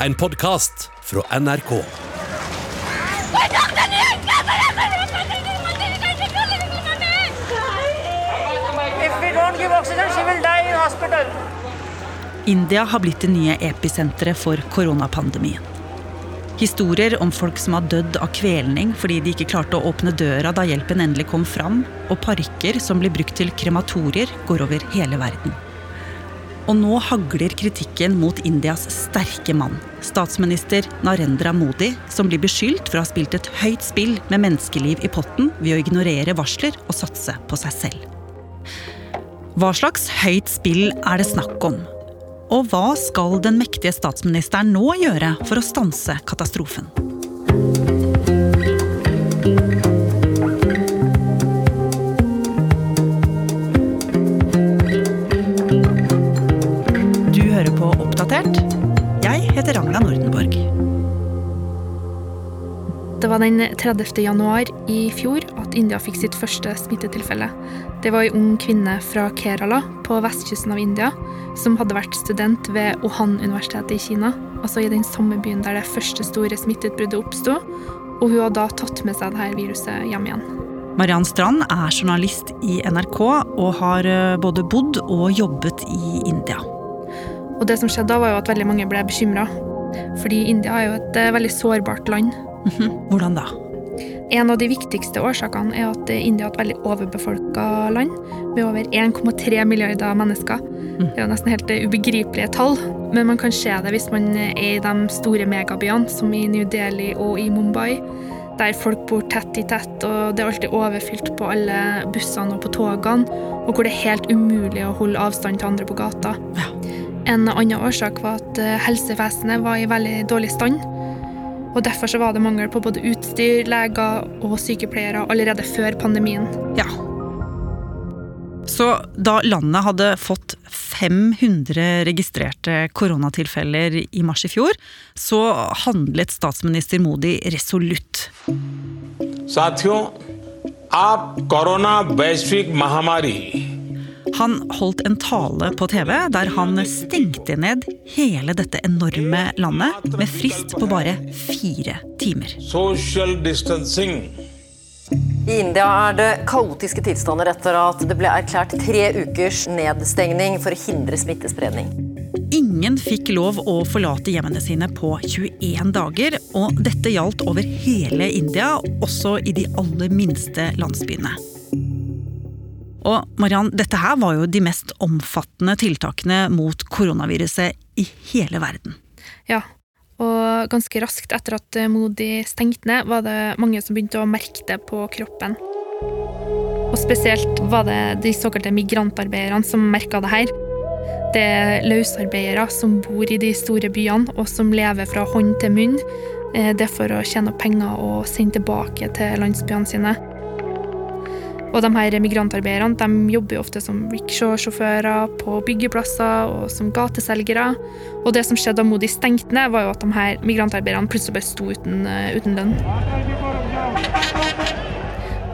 En podkast fra NRK. India har blitt det nye episenteret for koronapandemien. Historier om folk som har dødd av kvelning fordi de ikke klarte å åpne døra da hjelpen endelig kom fram, og parker som blir brukt til krematorier, går over hele verden. Og nå hagler kritikken mot Indias sterke mann, statsminister Narendra Modi, som blir beskyldt for å ha spilt et høyt spill med menneskeliv i potten ved å ignorere varsler og satse på seg selv. Hva slags høyt spill er det snakk om? Og hva skal den mektige statsministeren nå gjøre for å stanse katastrofen? Oppdatert. Jeg heter Ragna Nordenborg. Det var den 30. januar i fjor at India fikk sitt første smittetilfelle. Det var ei ung kvinne fra Kerala på vestkysten av India som hadde vært student ved Wuhan-universitetet i Kina, altså i den samme byen der det første store smitteutbruddet oppsto, og hun hadde da tatt med seg dette viruset hjem igjen. Mariann Strand er journalist i NRK og har eh, både bodd og jobbet i India. Og det som skjedde da, var jo at veldig mange ble bekymra. Fordi India er jo et eh, veldig sårbart land. Mhm. Hvordan da? En av de viktigste årsakene er at India er et veldig overbefolka land, med over 1,3 milliarder mennesker. Det er jo nesten helt ubegripelige tall, men man kan se det hvis man er i de store megabyene, som i New Delhi og i Mumbai, der folk bor tett i tett, og det er alltid overfylt på alle bussene og på togene, og hvor det er helt umulig å holde avstand til andre på gata. Ja. En annen årsak var at eh, helsevesenet var i veldig dårlig stand. Og Derfor så var det mangel på både utstyr, leger og sykepleiere allerede før pandemien. Ja. Så da landet hadde fått 500 registrerte koronatilfeller i mars i fjor, så handlet statsminister Modi resolutt. साथियों आप corona वैश्विक महामारी han holdt en tale på TV der han stengte ned hele dette enorme landet med frist på bare fire timer. Social distancing i India er det kaotiske tilstander etter at det ble erklært tre ukers nedstengning for å hindre smittespredning. Ingen fikk lov å forlate hjemmene sine på 21 dager, og dette gjaldt over hele India, også i de aller minste landsbyene. Og Mariann, dette her var jo de mest omfattende tiltakene mot koronaviruset i hele verden. Ja, og ganske raskt etter at Modi stengte ned, var det mange som begynte å merke det på kroppen. Og spesielt var det de såkalte migrantarbeiderne som merka det her. Det er løsarbeidere som bor i de store byene, og som lever fra hånd til munn. Eh, Det er for å tjene penger og sende tilbake til landsbyene sine. Og de her migrantarbeiderne de jobber jo ofte som rickshaw-sjåfører på byggeplasser og som gateselgere. Og det som skjedde da Modi stengte ned, var jo at de her migrantarbeiderne plutselig bare sto uten, eh, uten lønn.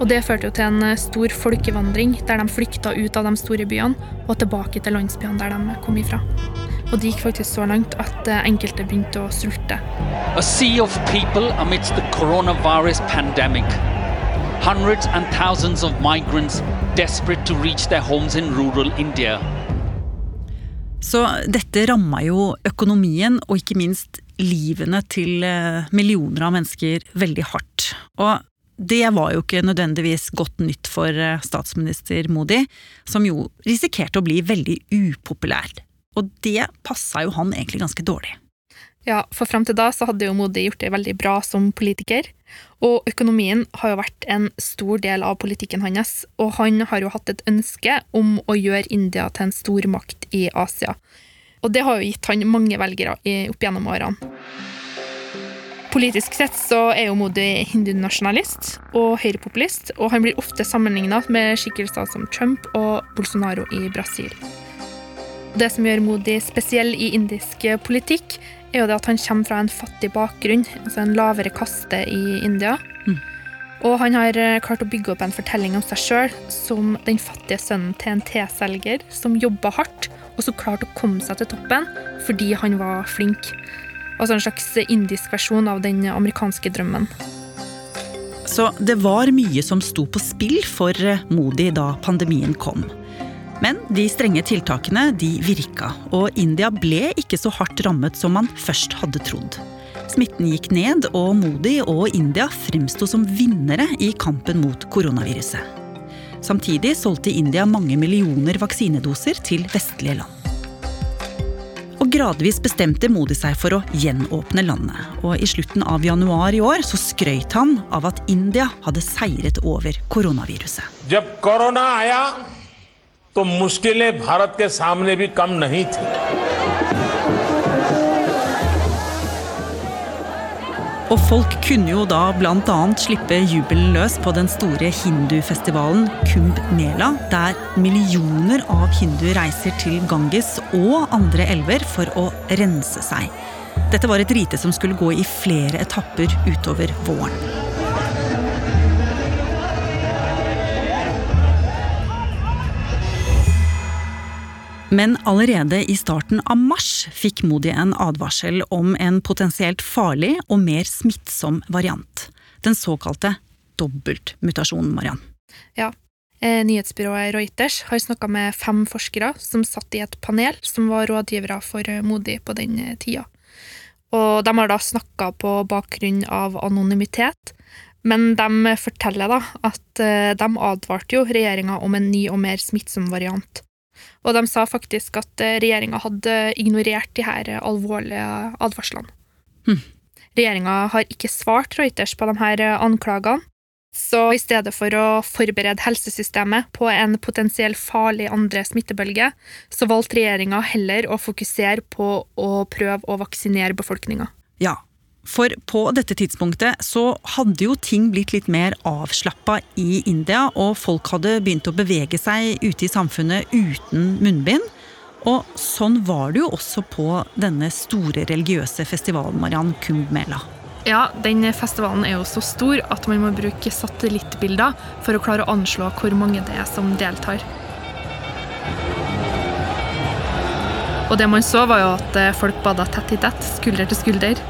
Og det førte jo til en eh, stor folkevandring, der de flykta ut av de store byene og tilbake til landsbyene der de kom ifra. Og det gikk faktisk så langt at eh, enkelte begynte å sulte. A sea of people amidst the. Hundreds and thousands of migrants desperate to reach their homes in rural India. Så dette ramma jo økonomien, og ikke minst livene til eh, millioner av mennesker veldig hardt. Og det var jo ikke nødvendigvis godt nytt for eh, statsminister Modi, som jo risikerte å bli veldig upopulær. Og det passa jo han egentlig ganske dårlig. Ja, for fram til da så hadde jo Modi gjort det veldig bra som politiker. Og økonomien har jo vært en stor del av politikken hans, og han har jo hatt et ønske om å gjøre India til en stormakt i Asia. Og det har jo gitt han mange velgere opp gjennom årene. Politisk sett så er jo Modi hindunasjonalist og høyrepopulist, og han blir ofte sammenligna med skikkelser som Trump og Bolsonaro i Brasil. Det som gjør Modi spesiell i indisk politikk, er jo det at han kommer fra en fattig bakgrunn, altså en lavere kaste i India. Og han har eh, klart å bygge opp en fortelling om seg sjøl som den fattige sønnen til en teselger som jobba hardt, og som klarte å komme seg til toppen fordi han var flink. Altså en slags indisk versjon av den amerikanske drømmen. Så det var mye som sto på spill for Modi da pandemien kom. Men de strenge tiltakene de virka, og India ble ikke så hardt rammet som man først hadde trodd. Smitten gikk ned, og Modi og India fremsto som vinnere i kampen mot koronaviruset. Samtidig solgte India mange millioner vaksinedoser til vestlige land. Og Gradvis bestemte Modi seg for å gjenåpne landet. og I slutten av januar i år så skrøyt han av at India hadde seiret over koronaviruset. korona corona aya, तो मुश्किलें भारत के सामने भी कम नहीं थी Og folk kunne jo da bl.a. slippe jubelen løs på den store hindufestivalen Kumbh Mela, der millioner av hinduer reiser til Ganges og andre elver for å rense seg. Dette var et rite som skulle gå i flere etapper utover våren. Men allerede i starten av mars fikk Modi en advarsel om en potensielt farlig og mer smittsom variant. Den såkalte dobbeltmutasjonen, Mariann. Ja. Eh, Nyhetsbyrået Reuters har snakka med fem forskere som satt i et panel som var rådgivere for eh, Modi på den eh, tida. Og de har da snakka på bakgrunn av anonymitet, men de forteller da at de advarte jo regjeringa om en ny og mer smittsom variant. Og de sa faktisk at regjeringa hadde ignorert de her alvorlige advarslene. Hm. Regjeringa har ikke svart Reuters på de her anklagene, så i stedet for å forberede helsesystemet på en potensiell farlig andre smittebølge, så valgte regjeringa heller å fokusere på å prøve å vaksinere befolkninga. Ja, for på dette tidspunktet så hadde jo ting blitt litt mer avslappa i India, og folk hadde begynt å bevege seg ute i samfunnet uten munnbind. Og sånn var det jo også på denne store religiøse festivalen, Mariann Kumbh Mela. Ja, den festivalen er jo så stor at man må bruke satellittbilder for å klare å anslå hvor mange det er som deltar. Og det man så, var jo at folk bada tett i tett, skulder til skulder.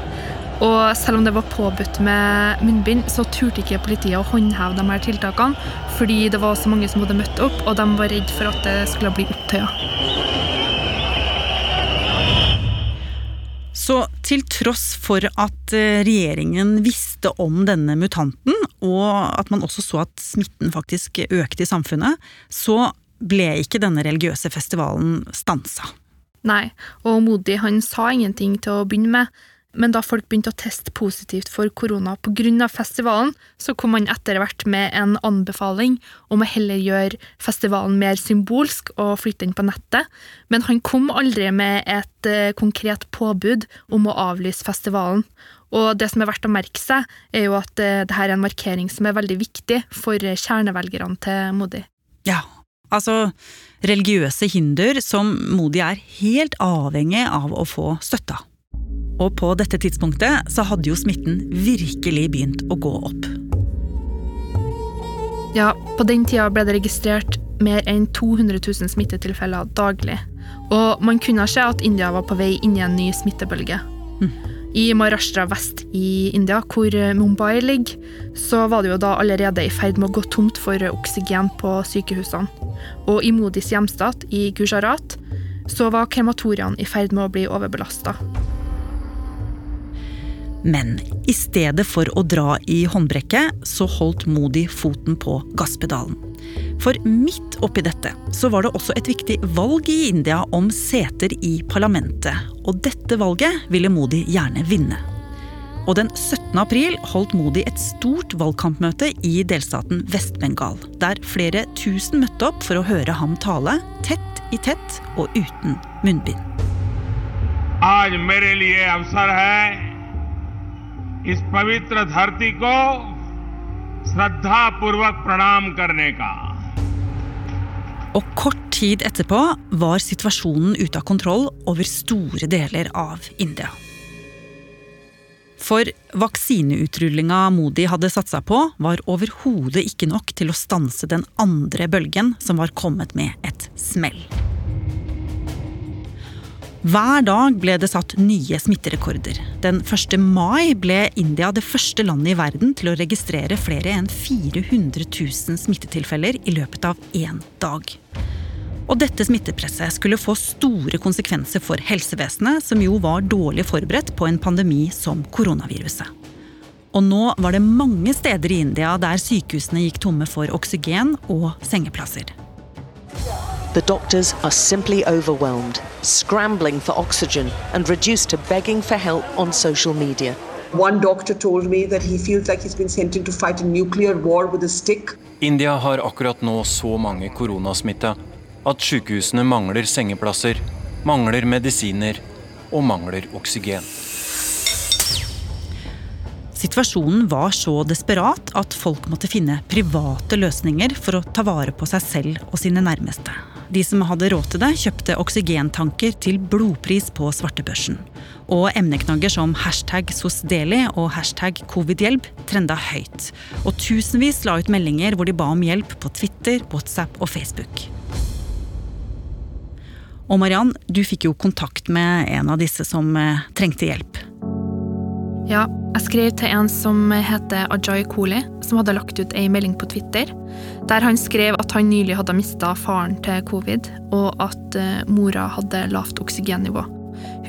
Og selv om det var påbudt med munnbind, så turte ikke politiet å håndheve de her tiltakene, fordi det var så mange som hadde møtt opp, og de var redd for at det skulle bli opptøyer. Så til tross for at eh, regjeringen visste om denne mutanten, og at man også så at smitten faktisk økte i samfunnet, så ble ikke denne religiøse festivalen stansa. Nei, og Modi han sa ingenting til å begynne med, men da folk begynte å teste positivt for korona pga. festivalen, så kom han etter hvert med en anbefaling om å heller gjøre festivalen mer symbolsk og flytte den på nettet. Men han kom aldri med et eh, konkret påbud om å avlyse festivalen. Og det som er verdt å merke seg, er jo at eh, dette er en markering som er veldig viktig for kjernevelgerne til Modi. Ja, altså religiøse hinder som Modi er helt avhengig av å få støtte av. Og på dette tidspunktet så hadde jo smitten virkelig begynt å gå opp. Ja, på den tida ble det registrert mer enn 200 000 smittetilfeller daglig. Og man kunne se at India var på vei inn i en ny smittebølge. Mm. I Maharashtra vest i India, hvor Mumbai ligger, så var det jo da allerede i ferd med å gå tomt for oksygen på sykehusene. Og i Modis hjemstat, i Gujarat, så var krematoriene i ferd med å bli overbelasta. Men i stedet for å dra i håndbrekket, så holdt Modi foten på gasspedalen. For midt oppi dette så var det også et viktig valg i India om seter i parlamentet. Og dette valget ville Modi gjerne vinne. Og den 17. april holdt Modi et stort valgkampmøte i delstaten Vest-Bengal. Der flere tusen møtte opp for å høre ham tale, tett i tett og uten munnbind. आज मेरे लिए अवसर है इस पवित्र धरती को श्रद्धा पूर्वक प्रणाम करने का Og kort tid etterpå var situasjonen ute av kontroll over store deler av India. For vaksineutrullinga Modi hadde satsa på, var overhodet ikke nok til å stanse den andre bølgen som var kommet med et smell. Hver dag ble det satt nye smitterekorder. Den 1. mai ble India det første landet i verden til å registrere flere enn 400 000 smittetilfeller i løpet av én dag. Og dette smittepresset skulle få store konsekvenser for helsevesenet, som jo var dårlig forberedt på en pandemi som koronaviruset. Og nå var det mange steder i India der sykehusene gikk tomme for oksygen og sengeplasser. The doctors are simply overwhelmed, scrambling for oxygen, and reduced to begging for help on social media. One doctor told me that he feels like he's been sent in to fight a nuclear war with a stick. India har akkurat nå så mange koronasmitta at sykehusene mangler sengeplasser, mangler medisiner og mangler oksygen. Situasjonen var så desperat at folk måtte finne private løsninger for å ta vare på seg selv og sine nærmeste. De som hadde råd til det, kjøpte oksygentanker til blodpris på svartebørsen. Og emneknagger som hashtag SOSDELI og hashtag covidhjelp trenda høyt. Og tusenvis la ut meldinger hvor de ba om hjelp på Twitter, WhatsApp og Facebook. Og Mariann, du fikk jo kontakt med en av disse som eh, trengte hjelp. Ja, jeg skrev til en som heter Ajay Koli, som hadde lagt ut ei melding på Twitter, der han skrev at han nylig hadde mista faren til covid, og at uh, mora hadde lavt oksygennivå.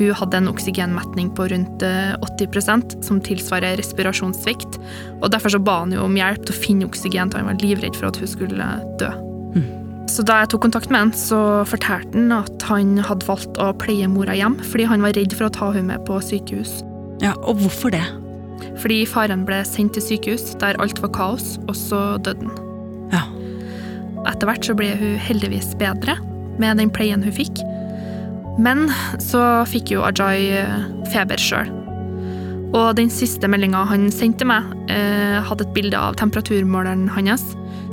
Hun hadde en oksygenmetning på rundt 80 eh, som tilsvarer respirasjonssvikt, og derfor så ba han jo om hjelp til å finne oksygen, da han var livredd for at hun skulle dø. Mm. Så da jeg tok kontakt med han, så fortalte han at han hadde valgt å pleie mora hjem, fordi han var redd for å ta henne med på sykehus. Ja, Og hvorfor det? Fordi faren ble sendt til sykehus, der alt var kaos, og så døde han. Ja. Etter hvert så ble hun heldigvis bedre med den pleien hun fikk. Men så fikk jo Ajay eh, feber sjøl. Og den siste meldinga han sendte meg, eh, hadde et bilde av temperaturmåleren hans,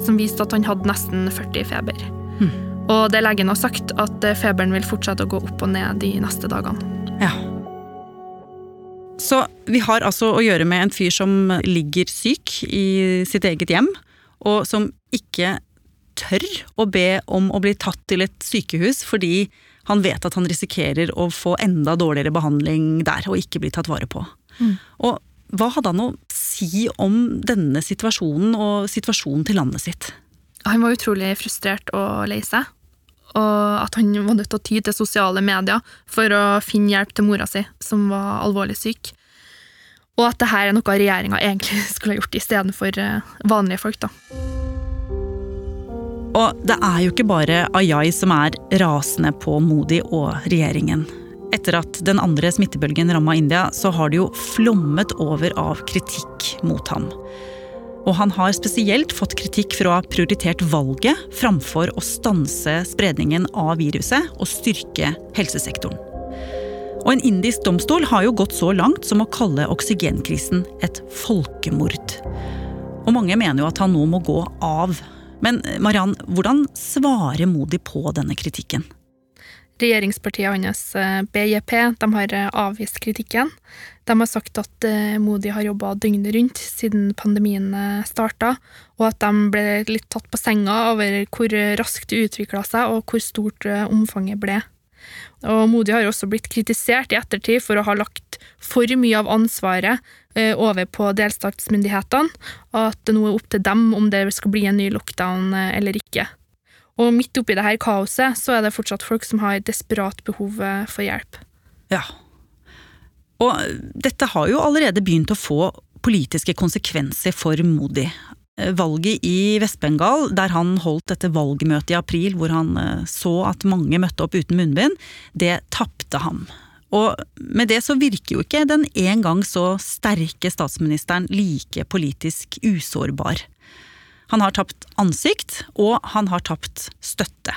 som viste at han hadde nesten 40 feber. Mm. Og det legen har sagt, at eh, feberen vil fortsette å gå opp og ned de neste dagene. Ja. Så vi har altså å gjøre med en fyr som ligger syk i sitt eget hjem, og som ikke tør å be om å bli tatt til et sykehus fordi han vet at han risikerer å få enda dårligere behandling der og ikke bli tatt vare på. Mm. Og hva hadde han å si om denne situasjonen og situasjonen til landet sitt? Han var utrolig frustrert og lei seg. Og at han var nødt til å ty til sosiale medier for å finne hjelp til mora si, som var alvorlig syk. Og at dette er noe regjeringa egentlig skulle ha gjort istedenfor eh, vanlige folk. da. Og det er jo ikke bare Ayai som er rasende på Modi og regjeringen. Etter at den andre smittebølgen ramma India, så har det jo flommet over av kritikk mot ham. Og han har spesielt fått kritikk for å ha prioritert valget framfor å stanse spredningen av viruset og styrke helsesektoren. Og en indisk domstol har jo gått så langt som å kalle oksygenkrisen et folkemord. Og mange mener jo at han nå må gå av. Men Mariann, hvordan svarer Modi på denne kritikken? Regjeringspartiet hans, eh, BJP, de har eh, avvist kritikken. De har sagt at eh, Modi har jobba døgnet rundt siden pandemien eh, starta, og at de ble litt tatt på senga over hvor raskt det utvikla seg, og hvor stort eh, omfanget ble. Og Modi har også blitt kritisert i ettertid for å ha lagt for mye av ansvaret over på delstatsmyndighetene, og at det nå er opp til dem om det skal bli en ny lockdown eller ikke. Og midt oppi dette kaoset så er det fortsatt folk som har desperat behov for hjelp. Ja, og dette har jo allerede begynt å få politiske konsekvenser for Modi. Valget i Vest-Bengal, der han holdt dette valgmøtet i april hvor han eh, så at mange møtte opp uten munnbind, det tapte ham. Og med det så virker jo ikke den en gang så sterke statsministeren like politisk usårbar. Han har tapt ansikt, og han har tapt støtte.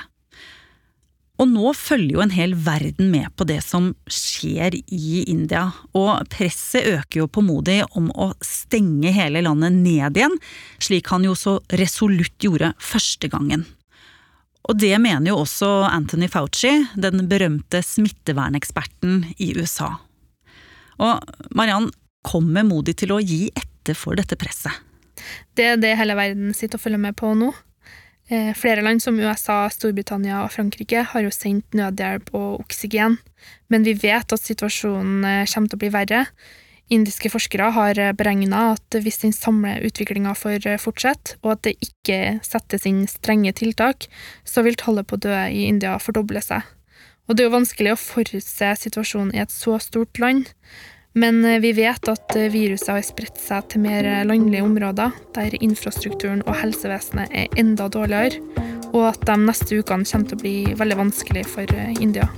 Og nå følger jo en hel verden med på det som skjer i India, og presset øker jo på Modi om å stenge hele landet ned igjen, slik han jo så resolutt gjorde første gangen. Og det mener jo også Anthony Fauci, den berømte smitteverneksperten i USA. Og Mariann, kommer Modi til å gi etter for dette presset? Det er det hele verden sitter og følger med på nå. Eh, flere land som USA, Storbritannia og Frankrike har jo sendt nødhjelp og oksygen, men vi vet at situasjonen eh, kommer til å bli verre. Indiske forskere har beregna at hvis den samme utviklinga får fortsette, og at det ikke settes inn strenge tiltak, så vil tallet på døde i India fordoble seg. Og det er jo vanskelig å forutse situasjonen i et så stort land, men vi vet at viruset har spredt seg til mer landlige områder, der infrastrukturen og helsevesenet er enda dårligere, og at de neste ukene kommer til å bli veldig vanskelig for India.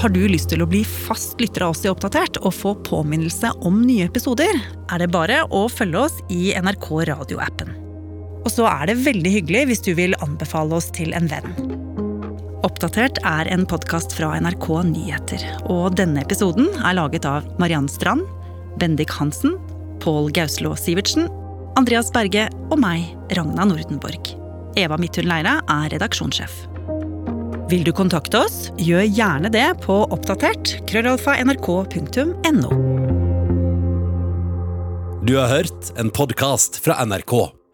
Har du lyst til å bli fast lytter av oss i Oppdatert og få påminnelse om nye episoder, er det bare å følge oss i NRK radioappen. Og så er det veldig hyggelig hvis du vil anbefale oss til en venn. Oppdatert er en podkast fra NRK Nyheter, og denne episoden er laget av Mariann Strand, Bendik Hansen, Pål Gauslå Sivertsen, Andreas Berge og meg, Ragna Nordenborg. Eva Midthun Leira er redaksjonssjef. Vil du kontakte oss, gjør gjerne det på oppdatert krøllalfa nrk.no. Du har hørt en podkast fra NRK.